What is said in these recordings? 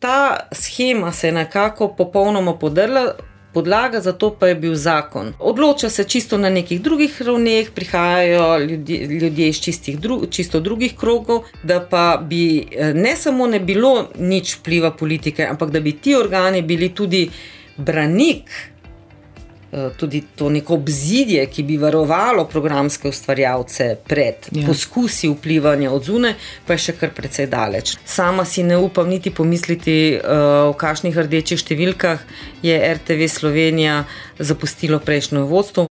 ta schema se je nekako popolnoma podrla. Podlaga za to pa je bil zakon. Odloča se čisto na nekih drugih ravneh, prihajajo ljudje, ljudje iz dru, čisto drugih krogov, da pa bi eh, ne samo ne bilo nič vpliva politike, ampak da bi ti organi bili tudi branik tudi to neko obzidje, ki bi varovalo programske ustvarjalce pred ja. poskusi vplivanja od zune, pa je še kar precej daleč. Sama si ne upam niti pomisliti, uh, v kakšnih rdečih številkah je RTV Slovenija zapustilo prejšnjo vodstvo.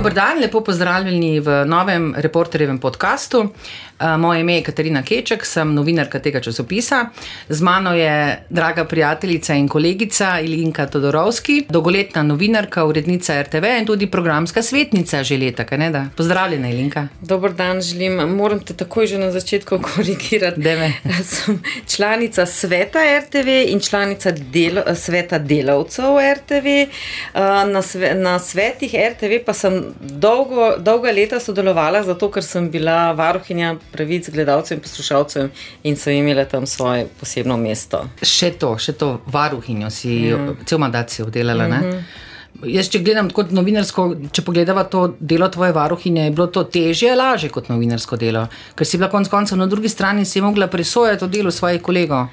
Dobro dan, lepo pozdravljeni v novem reporterjevem podkastu. Eh, moje ime je Katarina Keček, sem novinarka tega časopisa. Z mano je draga prijateljica in kolegica Ilinka Todorovski, dolgoletna novinarka, urednica RTV in tudi programska svetnica že leta. Pozdravljena, Ilinka. Dober dan, želim. Moram te takoj že na začetku korigirati. Sem članica sveta RTV in članica del, sveta delavcev RTV. Eh, na, sve, na svetih RTV pa sem dolgo, dolga leta sodelovala, zato ker sem bila varuhinja pravic gledalcev in poslušalcev in so imeli tam svoje posebno mesto. Še to, še to varuhinjo si mm. cel mandat si oddelala. Mm -hmm. Jaz, če gledam kot novinarsko, če pogledava to delo tvoje varuhinje, je bilo to težje lažje kot novinarsko delo, ker si bila konec koncev na drugi strani in si mogla presojati to delo svojih kolegov.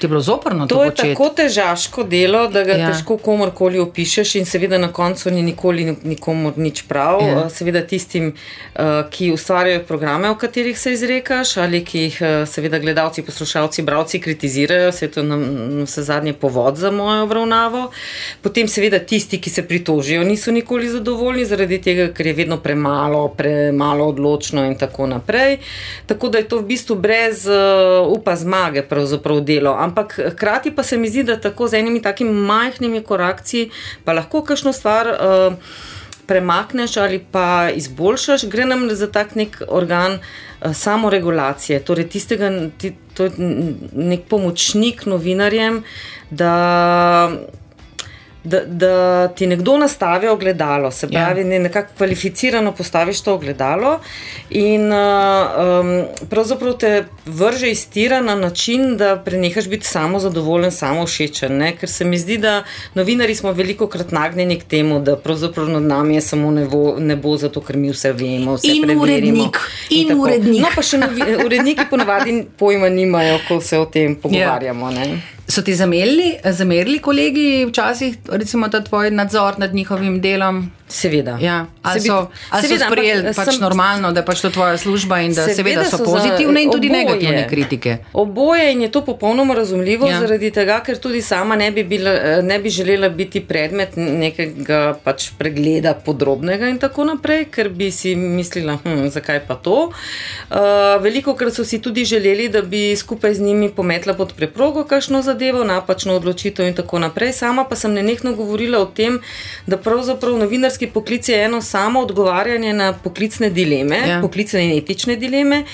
Ti je bilo zoprno to? To je počet. tako težko delo, da ga ja. težko komorkoli opišeš, in seveda na koncu ni nikoli nikomor nič prav. Ja. Seveda tistim, eh, ki ustvarjajo programe, o katerih se izrekaš, ali ki jih eh, seveda gledalci, poslušalci, bralci kritizirajo, se je to na vse zadnje povod za mojo obravnavo. Potem seveda tisti, ki se pritožijo, niso nikoli zadovoljni zaradi tega, ker je vedno premalo, premalo odločno in tako naprej. Tako da je to v bistvu brez upa zmage, pravzaprav delo ampak hkrati pa se mi zdi, da tako z enimi takimi majhnimi korakci pa lahko kakšno stvar. Uh, Premakneš ali pa izboljšaš, gre nam za tak nek organ uh, samoregulacije, torej tistega, ti, to je nek pomočnik novinarjem, da da, da ti nekdo nastavi ogledalo, se ja. pravi, ja. ne, nekako kvalificirano postaviš to ogledalo in uh, um, pravzaprav te vrže iz tira na način, da prenehaš biti samo zadovoljen, samo všečen. Ne? Ker se mi zdi, da novinari smo veliko krat nagnjeni k temu, da pravzaprav nad nami je samo nebo, nebo zato ker mi vse vemo, vse in preverimo. Urednik. In, in urednik. No, pa še novi, uredniki ponovadi pojma nimajo, ko se o tem pogovarjamo. Ja. So ti zamerili, zamerili kolegi včasih, recimo, ta tvoj nadzor nad njihovim delom? Seveda. Ja. Ali so, ali seveda, so sprejeli pač sem, normalno, da je pač to tvoja služba in da seveda, seveda so, so pozitivne in tudi oboje, negativne kritike? Oboje in je to popolnoma razumljivo, ja. zaradi tega, ker tudi sama ne bi, bila, ne bi želela biti predmet nekega pač pregleda podrobnega in tako naprej, ker bi si mislila, hm, zakaj pa to. Uh, veliko krat so si tudi želeli, da bi skupaj z njimi pometla pod preprogo kakšno zadevo, napačno odločitev in tako naprej. Sama pa sem nenehno govorila o tem, da pravzaprav novinarski poklic je eno samo odgovarjanje na poklicne dileme, ja. poklicne in etične dileme,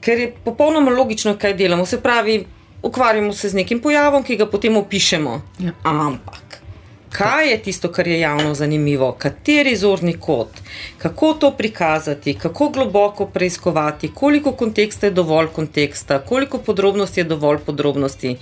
ker je popolnoma logično, kaj delamo. Se pravi, ukvarjamo se z nekim pojavom, ki ga potem opišemo. Ja. Ampak. Kaj je tisto, kar je javno zanimivo, kateri zorni kot, kako to prikazati, kako globoko preiskovati, koliko konteksta je dovolj konteksta, koliko podrobnosti je dovolj podrobnosti?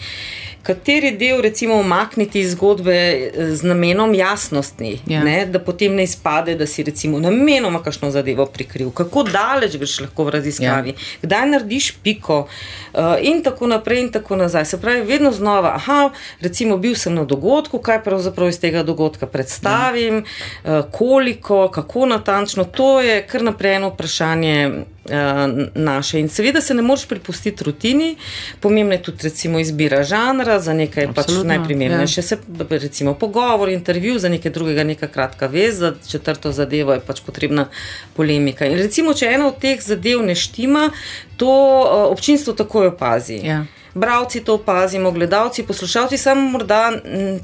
Kateri del, recimo, umakniti iz zgodbe eh, z namenom jasnosti, ja. ne, da potem ne izpade, da si recimo namenoma kakšno zadevo prikril, kako daleč greš lahko v raziskavi, ja. kdaj narediš piko uh, in tako naprej in tako nazaj. Se pravi, vedno znova, aha, recimo, bil sem na dogodku, kaj pravzaprav iz tega dogodka predstavim, ja. uh, koliko, kako natančno, to je kar naprej eno vprašanje. Eh, naše. In seveda se ne moreš pripustiti rutini, pomembna je tudi recimo, izbira žanra, za nekaj pač najprimernejše ja. se recimo pogovor, intervju, za nekaj drugega neka kratka vez, za četrto zadevo je pač potrebna polemika. In recimo, če ena od teh zadev ne štima, to uh, občinstvo takoj opazi. Ja. Bravci to opazimo, gledalci, poslušalci, samo morda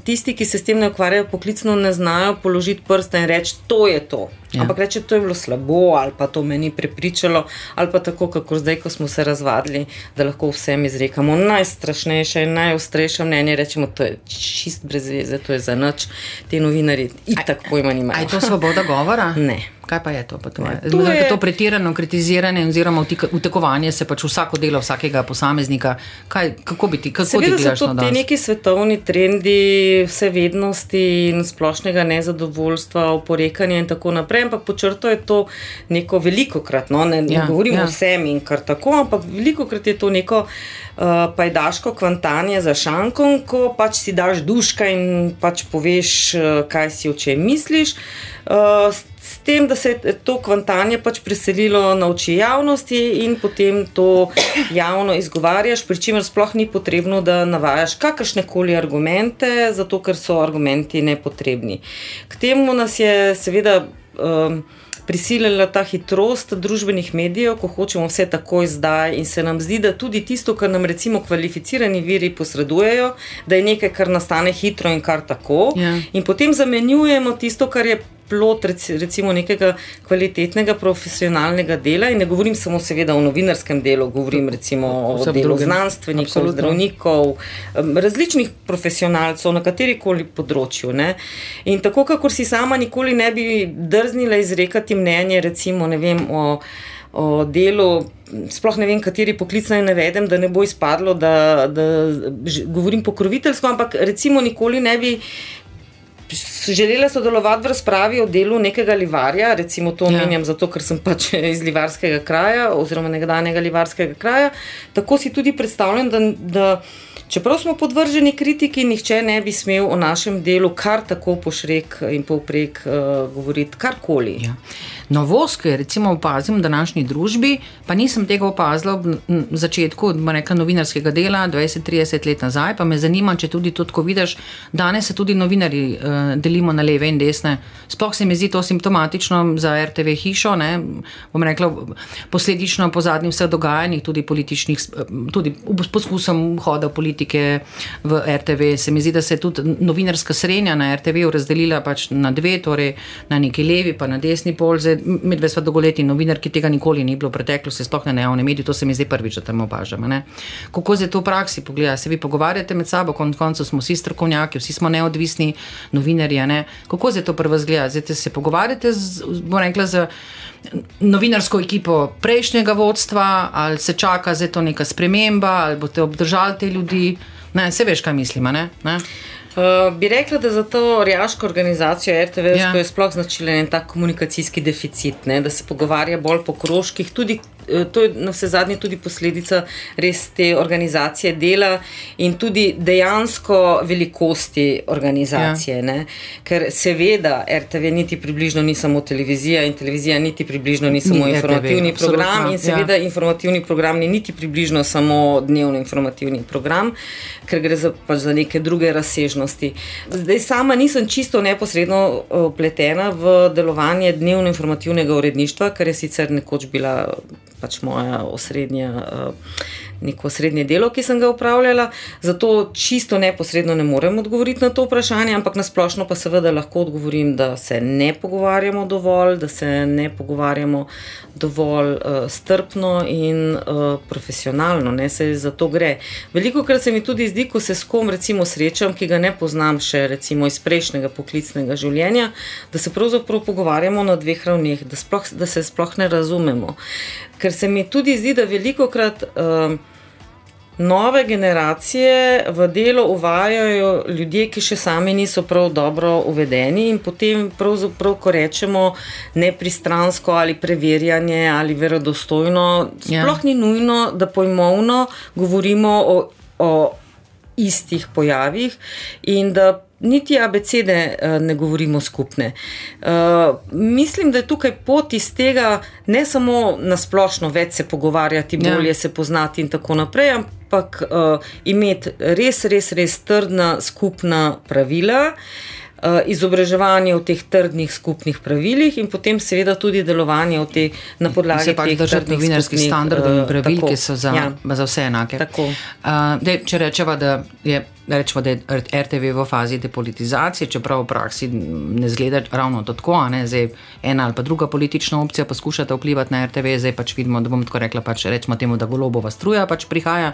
tisti, ki se s tem ne ukvarjajo poklicno, ne znajo položiti prsta in reči: To je to. Ja. Ampak reče, to je bilo slabo, ali pa to me ni prepričalo, ali pa tako, kako zdaj, ko smo se razvadili, da lahko vsem izrekamo najstrašnejše in najostrejše mnenje. Rečemo, to je čist brez veze, to je za noč, te novinari in tako pojma nimajo. Je to svoboda govora? Ne. Kaj pa je to? Pa to, je? To, je... to pretirano kritiziranje oziroma utekovanje se pač vsako delo vsakega posameznika. Kaj, kako bi ti, kako Seveda ti gledaš na to? Ti neki svetovni trendi vsevednosti in splošnega nezadovoljstva, oporekanja in tako naprej, ampak počrto je to neko veliko krat, no? ne, ne ja, govorim ja. o vsem in kar tako, ampak veliko krat je to neko uh, pajdaško kvantanje za šankom, ko pač si daš duška in pač poveš, uh, kaj si o čem misliš. Uh, tem, da se je to kvantanje pač preselilo na oči javnosti in potem to javno izgovarjaš, pri čemer sploh ni potrebno, da navajaš kakršne koli argumente, zato ker so argumenti nepotrebni. K temu nas je seveda. Um, prisilila ta hitrost družbenih medijev, ko hočemo vse takoj zdaj. In se nam zdi, da tudi tisto, kar nam recimo kvalificirani viri posredujejo, da je nekaj, kar nastane hitro in kar tako. Ja. In potem zamenjujemo tisto, kar je plot recimo nekega kvalitetnega profesionalnega dela in ne govorim samo seveda o novinarskem delu, govorim recimo o delu drugim. znanstvenikov, Absolutno. zdravnikov, različnih profesionalcev na kateri koli področju. Ne? In tako, kakor si sama nikoli ne bi drznila izrekati mnenje recimo ne vem o, o delu, sploh ne vem, kateri poklic naj navedem, da ne bo izpadlo, da, da govorim pokroviteljsko, ampak recimo nikoli ne bi želela sodelovati v razpravi o delu nekega livarja, recimo to ja. omenjam, ja. zato ker sem pač iz livarskega kraja, oziroma nekdanjega livarskega kraja. Tako si tudi predstavljam, da. da Čeprav smo podvrženi kritiki, nihče ne bi smel o našem delu kar tako pošrek in povprek uh, govoriti karkoli. Ja. Novost, ki jo recimo opazim v današnji družbi, pa nisem tega opazila v začetku neka novinarskega dela, 20-30 let nazaj, pa me zanima, če tudi to tako vidiš. Danes se tudi novinari uh, delimo na leve in desne. Sploh se mi zdi to simptomatično za RTV hišo, ne? bom rekla, posledično po zadnjih vseh dogajanjih, tudi političnih, tudi poskusom hoda politike v RTV. Se mi zdi, da se je tudi novinarska srednja na RTV razdelila pač na dve, torej na neki levi, pa na desni pol. Med dve sva dolgoletni novinar, ki tega nikoli ni bilo v preteklosti, sploh ne na javnem mediju, to se mi zdi prvič, da tam opažamo. Kako se to v praksi pogleda? Se vi pogovarjate med sabo, konec koncev smo vsi strokovnjaki, vsi smo neodvisni novinarji. Ne? Kako se to prvo zgleda? Zdaj se pogovarjate z, rekla, z novinarsko ekipo prejšnjega vodstva, ali se čaka za to neka sprememba, ali boste obdržali te ljudi. Ne, se veš, kaj mislim. Ne? Ne? Uh, bi rekla, da za to rejaško organizacijo RTV ja. je sploh značilen en tak komunikacijski deficit, ne? da se pogovarja bolj po krožkih, tudi to je na vse zadnje tudi posledica res te organizacije dela in tudi dejansko velikosti organizacije. Ja. Ker seveda RTV niti približno ni samo televizija in televizija niti približno ni samo ni informativni RTV, program absolutno. in seveda ja. informativni program ni niti približno samo dnevno informativni program, ker gre za, pač za neke druge razsežnosti. Zdaj sama nisem čisto neposredno upletena eh, v delovanje dnevno informativnega uredništva, kar je sicer nekoč bila pač moja osrednja, uh, neko srednje delo, ki sem ga upravljala. Zato čisto neposredno ne morem odgovoriti na to vprašanje, ampak nasplošno pa seveda lahko odgovorim, da se ne pogovarjamo dovolj, da se ne pogovarjamo dovolj uh, strpno in uh, profesionalno, ne se za to gre. Veliko krat se mi tudi zdi, ko se s kom recimo srečam, ki ga ne poznam še recimo iz prejšnjega poklicnega življenja, da se pravzaprav pogovarjamo na dveh ravneh, da, sploh, da se sploh ne razumemo. Ker se mi tudi zdi, da veliko krat. Uh, nove generacije v delo uvajajo ljudje, ki še sami niso prav dobro uvedeni, in potem, pravzaprav, ko rečemo nepristransko ali preverjanje ali verodostojno, ja. sploh ja. ni nujno, da pojmovno govorimo o, o istih pojavih in da niti abecede uh, ne govorimo skupne. Uh, mislim, da je tukaj pot iz tega ne samo na splošno več se pogovarjati, ja. bolje ja. se poznati in tako naprej, ampak uh, imeti res, res, res trdna skupna pravila. Izobraževanje v teh trdnih skupnih pravilih, in potem, seveda, tudi delovanje v te, na podlagi teh državnih novinarskih standardov in pravil, uh, tako, ki so za, ja. za vse enake. Uh, dej, če rečemo, da je rečemo, da je RTV v fazi depolitizacije, čeprav v praksi ne zgleda ravno tako. Zdaj ena ali pa druga politična opcija poskušata vplivati na RTV, zdaj pač vidimo, da bom tako rekla, pač rečemo temu, da golobova struja pač prihaja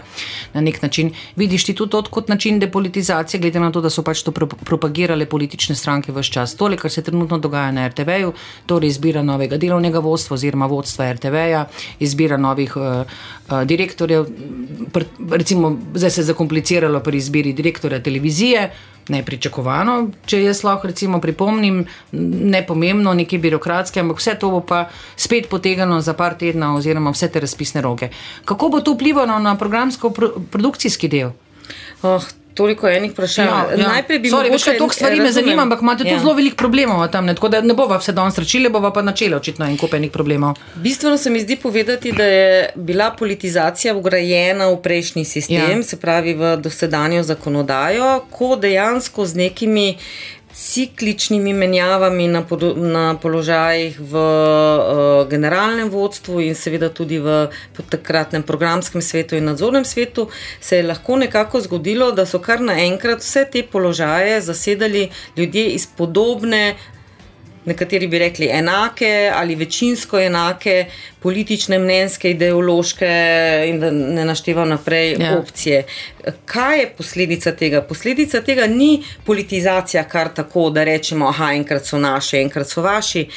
na nek način. Vidiš ti tudi to kot način depolitizacije, glede na to, da so pač to propagirale politične stranke v vse čas. To, kar se trenutno dogaja na RTV-ju, torej izbira novega delovnega vodstva oziroma vodstva RTV-ja, izbira novih uh, uh, direktorjev, pr, recimo zdaj se je zakompliciralo pri izbiri direktorja televizije. Nepričakovano, če jaz lahko recimo pripomnim, ne pomembno, nekaj birokratske, ampak vse to bo pa spet potegano za par tednov, oziroma vse te razpisne roke. Kako bo to vplivalo na programsko-produkcijski del? Oh, toliko enih vprašanj. Ja, ja. Najprej bi morali reči, da to stvari me zanima, ampak imate ja. tu zelo veliko problemov tam, ne, tako da ne bova vse danes rečili, bova pa načela očitno en kup enih problemov. Bistveno se mi zdi povedati, da je bila politizacija ugrajena v prejšnji sistem, ja. se pravi v dosedanjo zakonodajo, ko dejansko z nekimi cikličnimi menjavami na, na položajih v uh, generalnem vodstvu in seveda tudi v takratnem programskem svetu in nadzornem svetu, se je lahko nekako zgodilo, da so kar naenkrat vse te položaje zasedali ljudje iz podobne nekateri bi rekli enake ali večinsko enake politične, mnenjske, ideološke in da ne naštevam naprej ja. opcije. Kaj je posledica tega? Posledica tega ni politizacija kar tako, da rečemo, da enkrat so naši, enkrat so vaši.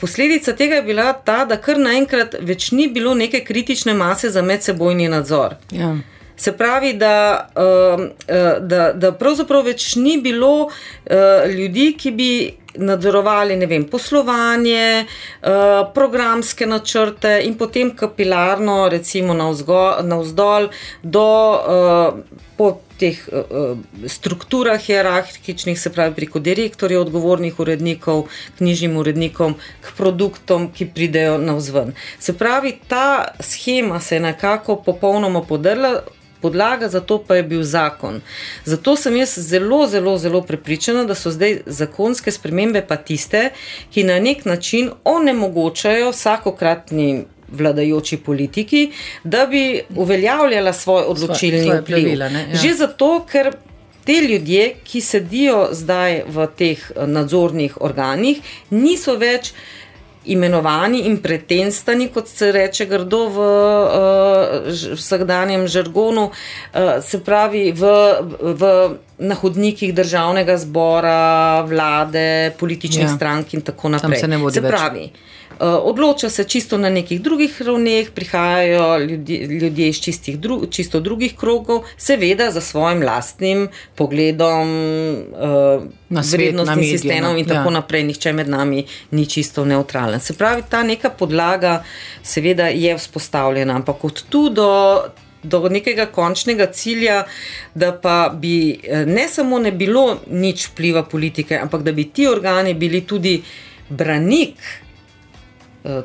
Posledica tega je bila ta, da kar naenkrat več ni bilo neke kritične mase za medsebojni nadzor. Ja. Se pravi, da, uh, da, da pravzaprav več ni bilo uh, ljudi, ki bi nadzorovali vem, poslovanje, uh, programske načrte in potem kapilarno, recimo navzdol, do uh, teh uh, strukturah hierarhičnih, se pravi preko direktorjev, odgovornih urednikov, knjižnim urednikom, k produktom, ki pridejo navzven. Se pravi, ta schema se je nekako popolnoma podrla podlaga za to pa je bil zakon. Zato sem jaz zelo, zelo, zelo prepričana, da so zdaj zakonske spremembe pa tiste, ki na nek način onemogočajo vsakokratni. Vladajoči politiki, da bi uveljavljala svoj odločilni svoj, svoj vpliv. Pravila, ja. Že zato, ker te ljudje, ki sedijo zdaj v teh nadzornih organih, niso več imenovani in pretenstani, kot se reče grdo v uh, vsakdanjem žargonu, uh, se pravi v, v nahodnikih državnega zbora, vlade, političnih ja. strank in tako naprej. Se, se pravi. Več. Eh, odloča se čisto na nekih drugih ravneh, prihajajo ljudje, ljudje iz dru, čisto drugih krogov, seveda za svojim lastnim pogledom, uh, vrednostnim sistemom in tako ja. naprej. Nihče med nami ni čisto neutralen. Se pravi, ta neka podlaga, seveda, je vzpostavljena, ampak od tu do. Do nekega končnega cilja, da pa bi eh, ne samo ne bilo nič vpliva politike, ampak da bi ti organi bili tudi branik Eh,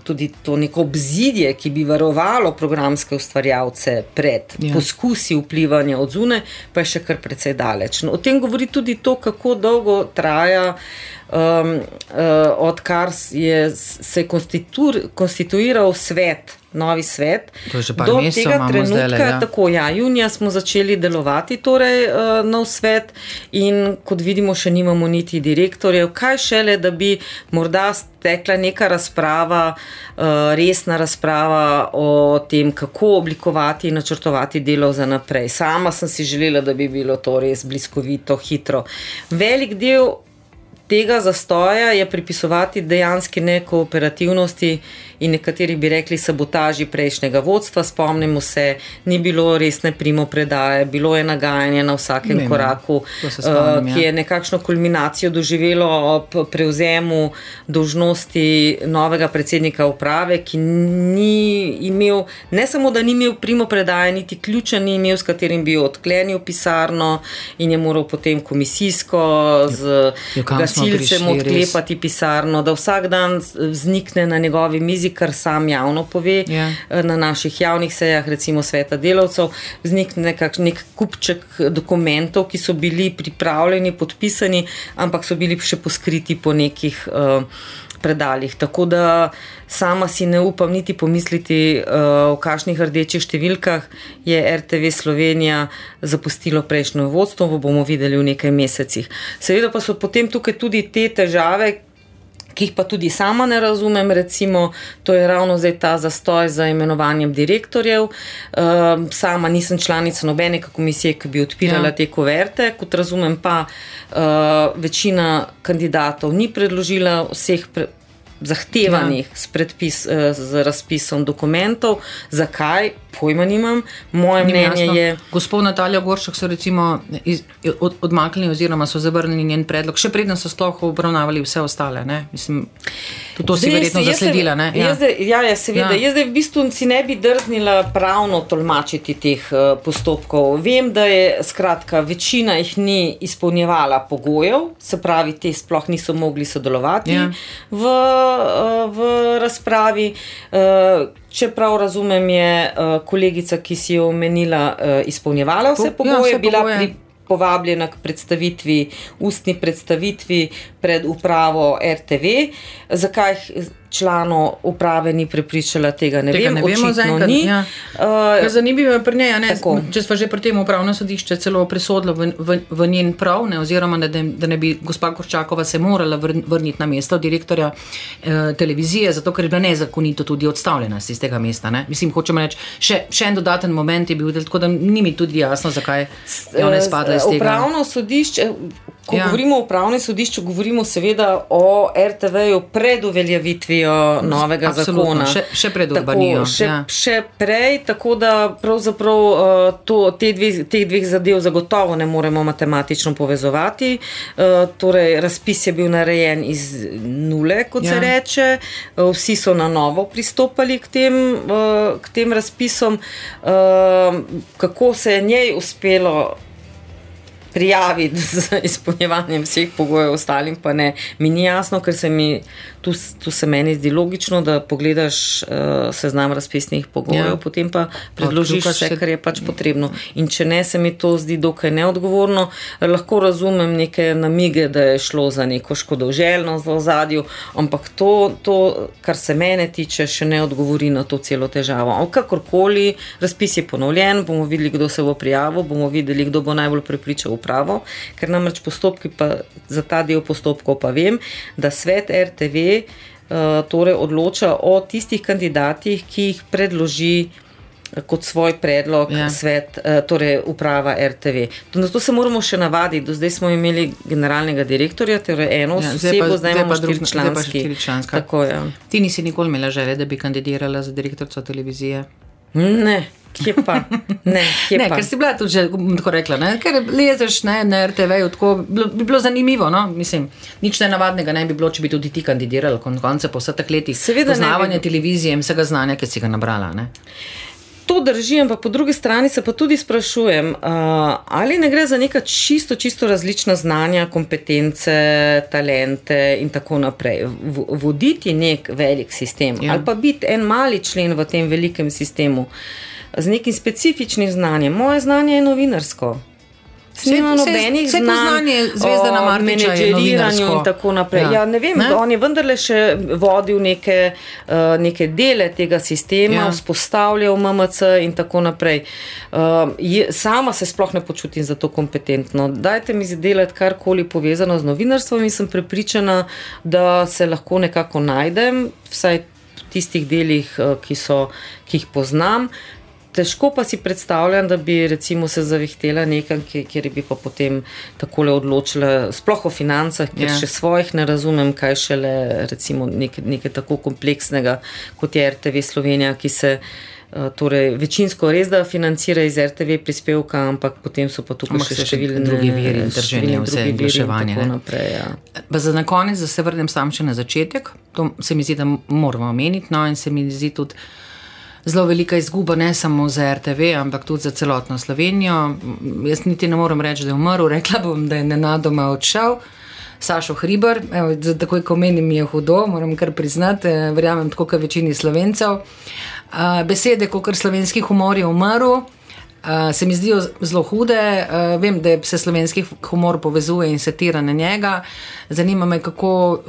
tudi to neko obzidje, ki bi varovalo programske ustvarjalce pred ja. poskusi vplivanja od zune, pa je še kar precej daleč. No, o tem govori tudi to, kako dolgo traja. Um, uh, odkar je, se je konstituiral svet novi svet. Do tega trenutka, zdajle, ja. tako ja, junija smo začeli delovati, torej uh, nov svet, in kot vidimo, še nimamo niti direktorjev. Kaj šele, da bi morda stekla neka razprava, uh, resna razprava o tem, kako oblikovati in načrtovati delo za naprej. Sama sem si želela, da bi bilo to res bliskovito, hitro. Velik del tega zastoja je pripisovati dejansko nekooperativnosti in nekateri bi rekli sabotaži prejšnjega vodstva. Spomnimo se, ni bilo resne primo predaje, bilo je nagajanje na vsakem Vem, koraku, spomnim, uh, ki je nekakšno kulminacijo doživelo ob prevzemu dožnosti novega predsednika uprave, ki ni imel, ne samo da ni imel primo predaje, niti ključa ni imel, s katerim bi odklenil pisarno in je moral potem komisijsko z gasilcem odklepati pisarno, da vsak dan vznikne na njegovi mizi kar sam javno pove yeah. Ja. Na naših javnih sejah, recimo sveta delavcev, vznikne nekakšen nek kupček dokumentov, ki so bili pripravljeni, podpisani, ampak so bili še poskriti po nekih. Uh, predaljih. Tako da sama si ne upam niti pomisliti, uh, v kakšnih rdečih številkah je RTV Slovenija zapustilo prejšnjo vodstvo, bomo videli v nekaj mesecih. Seveda pa so potem tukaj tudi te težave. Ki jih pa tudi sama ne razumem, recimo, to je ravno zdaj ta zastoj za imenovanjem direktorjev. Uh, sama nisem članica nobene komisije, ki bi odpirala ja. te kuverte, kot razumem, pa uh, večina kandidatov ni predložila vseh. Pre zahtevanih ja. s, predpis, eh, z razpisom dokumentov. Zakaj? Pojma nimam. Moje Nim mnenje jasno. je. Gospod Natalija Goršek so recimo iz, od, odmaknili oziroma so zavrnili njen predlog, še preden so sploh obravnavali vse ostale. Mislim, to si verjetno zasledila. Ja. Jaz, ja, ja, seveda. Ja. Jaz v bistvu si ne bi drznila pravno tolmačiti teh uh, postopkov. Vem, da je skratka večina jih ni izpolnjevala pogojev, se pravi, te sploh niso mogli sodelovati ja. v v razpravi. Eh, če prav razumem, je eh, kolegica, ki si jo omenila, eh, izpolnjevala vse pogoje, ja, bila pri. Povabljena k predstavitvi, ustni predstavitvi pred upravo RTV. Zakaj članov uprave ni prepričala tega, ne tega vem, ne vemo zaenkrat. Ja. Uh, zanimivo je pri njej, če smo že pri tem upravno sodišče celo presodilo v, v, v njen prav, ne, oziroma da, da ne bi gospa Korčakova se morala vrniti na mesto direktorja eh, televizije, zato ker je bila nezakonito tudi odstavljena iz tega mesta. Ne. Mislim, hočemo reči, še, še en dodaten moment je bil, tako da ni mi tudi jasno, zakaj je ona spadla iz tega. Upravno sodišče. Ko ja. govorimo o upravnem sodišču, govorimo seveda o RTV-ju pred uveljavitvijo novega Absolutno. zakona. Še, še pred urbanijo. Še, ja. še prej, tako da pravzaprav uh, to, te dve, teh dveh zadev zagotovo ne moremo matematično povezovati. Uh, torej, razpis je bil narejen iz nule, kot ja. se reče. Uh, vsi so na novo pristopali k tem, k tem razpisom. Kako se je njej uspelo prijaviti z izpolnjevanjem vseh pogojev, ostalim pa ne. Mi ni jasno, ker se mi tu, tu se meni zdi logično, da pogledaš uh, seznam razpisnih pogojev, ja. potem pa predložiš pa vse, kar je pač potrebno. In če ne, se mi to zdi dokaj neodgovorno. Lahko razumem neke namige, da je šlo za neko škodovželjnost v ozadju, ampak to, to, kar se mene tiče, še ne odgovori na to celo težavo. Kakorkoli, razpis je ponovljen, bomo videli, kdo se bo prijavil, bomo videli, kdo bo najbolj prepričal upravo, ker namreč postopki pa za ta del postopkov pa vem, da svet RTV uh, torej odloča o tistih kandidatih, ki jih predloži. Eh, kot svoj predlog, ja. svet, uh, torej uprava RTV. Na to se moramo še navaditi. Do zdaj smo imeli generalnega direktorja, torej eno ja, osebo, zdaj, zdaj imamo štiri članske. Tako, ja. Ti nisi nikoli imela želje, da bi kandidirala za direktorico televizije? Ne. Kje pa? Ne, kje ne, pa? ker si bila tudi že tako rekla, ne? ker lezeš ne, na RTV, tako bi bilo zanimivo. No? Mislim, nič ne navadnega ne bi bilo, če bi tudi ti kandidirala, kon konce po vseh teh letih. Seveda, poznavanje televizije in vsega znanja, ki si ga nabrala. Ne? To drži, ampak po drugi strani se pa tudi sprašujem, uh, ali ne gre za neka čisto, čisto različna znanja, kompetence, talente in tako naprej. V, voditi nek velik sistem ja. ali pa biti en mali člen v tem velikem sistemu. Uh, z nekim specifičnim znanjem. Moje znanje je novinarsko. Nima nobenih znanj, na menedžeriranju in tako naprej. Ja. Ja, ne vem, ne? on je vendarle še vodil neke, uh, neke dele tega sistema, ja. vzpostavljal MMC in tako naprej. Uh, je, sama se sploh ne počutim za to kompetentno. Dajte mi zdelati karkoli povezano z novinarstvom in sem prepričana, da se lahko nekako najdem, vsaj v tistih delih, uh, ki, so, ki jih poznam. Težko pa si predstavljam, da bi recimo, se zavihtela nekam, kjer bi pa potem tako odločila, sploh o financah, ker ja. še svojih ne razumem, kaj šele recimo nekaj, nekaj tako kompleksnega kot je RTV Slovenija, ki se uh, torej, večinsko res da financira iz RTV prispevka, ampak potem so pa tukaj ampak še številne druge viri in držanje, vse in reševanje. Ja. Za na konec, da se vrnem sam še na začetek, to se mi zdi, da moramo omeniti, no in se mi zdi tudi zelo velika izguba, ne samo za RTV, ampak tudi za celotno Slovenijo. Jaz niti ne morem reči, da je umrl, rekla bom, da je nenadoma odšel. Sašo Hriber, evo, takoj ko menim, je hudo, moram kar priznati, eh, verjamem, tako kot večini slovencev. Besede, kot slovenski humor je umrl. Uh, se mi zdijo zelo hude, uh, vem, da se slovenski humor povezuje in se tira na njega. Zanima me, kako,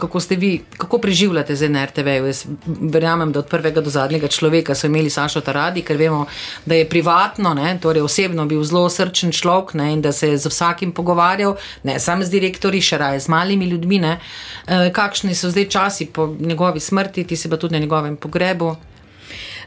kako ste vi, kako preživljate z NRTV. Jaz verjamem, da od prvega do zadnjega človeka so imeli Sašo Taradi, ker vemo, da je privatno, ne, torej osebno bil zelo srčen človek ne, in da se je z vsakim pogovarjal, ne samo z direktori, še raje z malimi ljudmi. Uh, kakšni so zdaj časi po njegovi smrti, ti se pa tudi na njegovem pogrebu?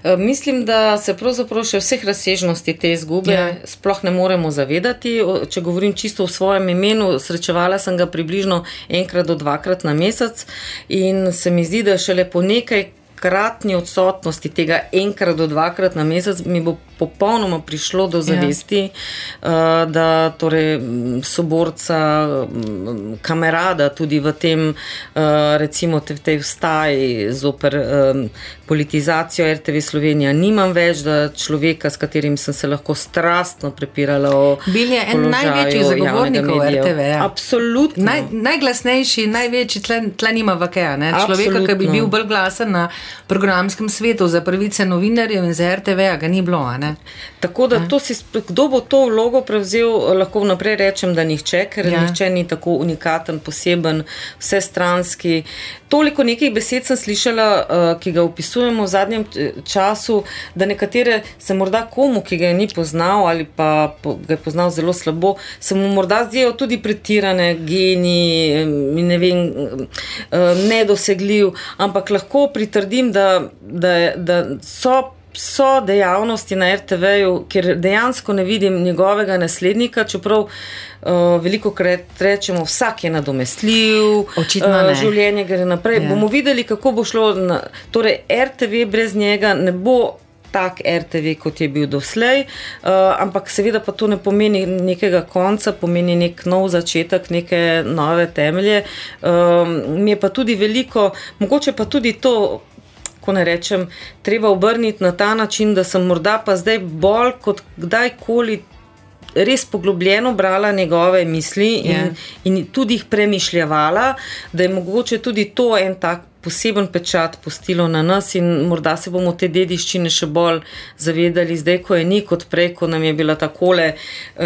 Eh, mislim, da se pravzaprav še vseh razsežnosti te izgube ja. sploh ne moremo zavedati. Če govorim čisto v svojem imenu, srečevala sem ga približno enkrat do dvakrat na mesec in se mi zdi, da šele po nekaj kratni odsotnosti tega enkrat do dvakrat na mesec mi bo popolnoma prišlo do zavesti, ja. uh, da torej soborca, kamerada tudi v tem, uh, recimo te, tej vstaji zoper um, politizacijo RTV Slovenija nimam več, da človeka, s katerim sem se lahko strastno prepirala o Bil je en največjih zagovornikov RTV. Ja. Absolutno. Naj, najglasnejši, največji, tle nima vakeja, ne? človeka, ki bi bil bolj glasen na programskem svetu za pravice novinarjev in za RTV, ga ni bilo? Tako da, si, kdo bo to vlogo prevzel, lahko vnaprej rečem, da nihče, ker ja. nihče ni tako unikaten, poseben, vsestranski. Toliko nekih besed sem slišala, uh, ki ga opisujemo v zadnjem eh, času, da nekatere se morda komu, ki ga je ni poznal ali pa ga je poznal zelo slabo, se mu morda zdijo tudi pretirane, geni ne vem, nedosegljiv, ampak lahko pritrdim, da, da, da so so dejavnosti na RTV-ju, kjer dejansko ne vidim njegovega naslednika, čeprav uh, veliko krat rečemo, vsak je nadomestljiv, uh, življenje gre naprej. Ja. Bomo videli, kako bo šlo. Na, torej, RTV brez njega ne bo. Tak RTV, kot je bil doslej, uh, ampak seveda pa to ne pomeni nekega konca, pomeni nek nov začetek, neke nove temelje. Um, mi je pa tudi veliko, mogoče pa tudi to, ko ne rečem, treba obrniti na ta način, da sem morda pa zdaj bolj kot kdajkoli res poglobljeno brala njegove misli in, yeah. Ja. in tudi jih premišljala, da je mogoče tudi to en tak poseben pečat postilo na nas in morda se bomo te dediščine še bolj zavedali, zdaj, ko je ni kot prej, ko nam je bila tako eh,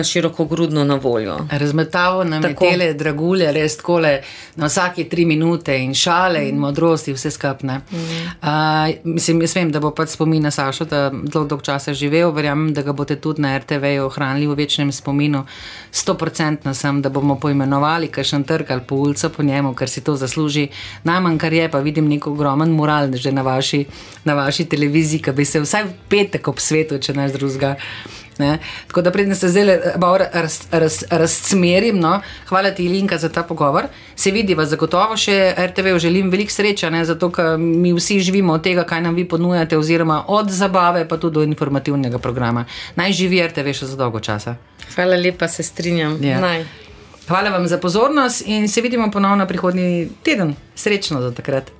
široko grudno na voljo. Razmetavo nam tako. je tele dragulje, res tako le na vsake tri minute in šale mm. in modrosti, vse skupne. Mm. Uh, mislim, jaz vem, da bo pač spomin na Sašo, da dolg, dolg časa živel, verjamem, da ga boste tudi na RTV ohranili v večnem spominu. Sto procentno sem, da bomo poimenovali kakšen trg ali po ulico po njemu, ker si to zasluži. Najmanj, kar je pa vidim nek ogromen moral že na vaši, na vaši televiziji, ki bi se vsaj petek ob svetu, če ne z drugega. Ne? Tako da predtem se zdaj razsmerim. No? Hvala ti, Linka, za ta pogovor. Se vidi, vas zagotovo še RTV želim veliko sreče, ne? zato ker mi vsi živimo od tega, kaj nam vi ponujate, oziroma od zabave pa tudi do informativnega programa. Naj živi RTV še za dolgo časa. Hvala lepa, se strinjam. Ja. Hvala vam za pozornost in se vidimo ponovno prihodnji teden. Srečno do takrat.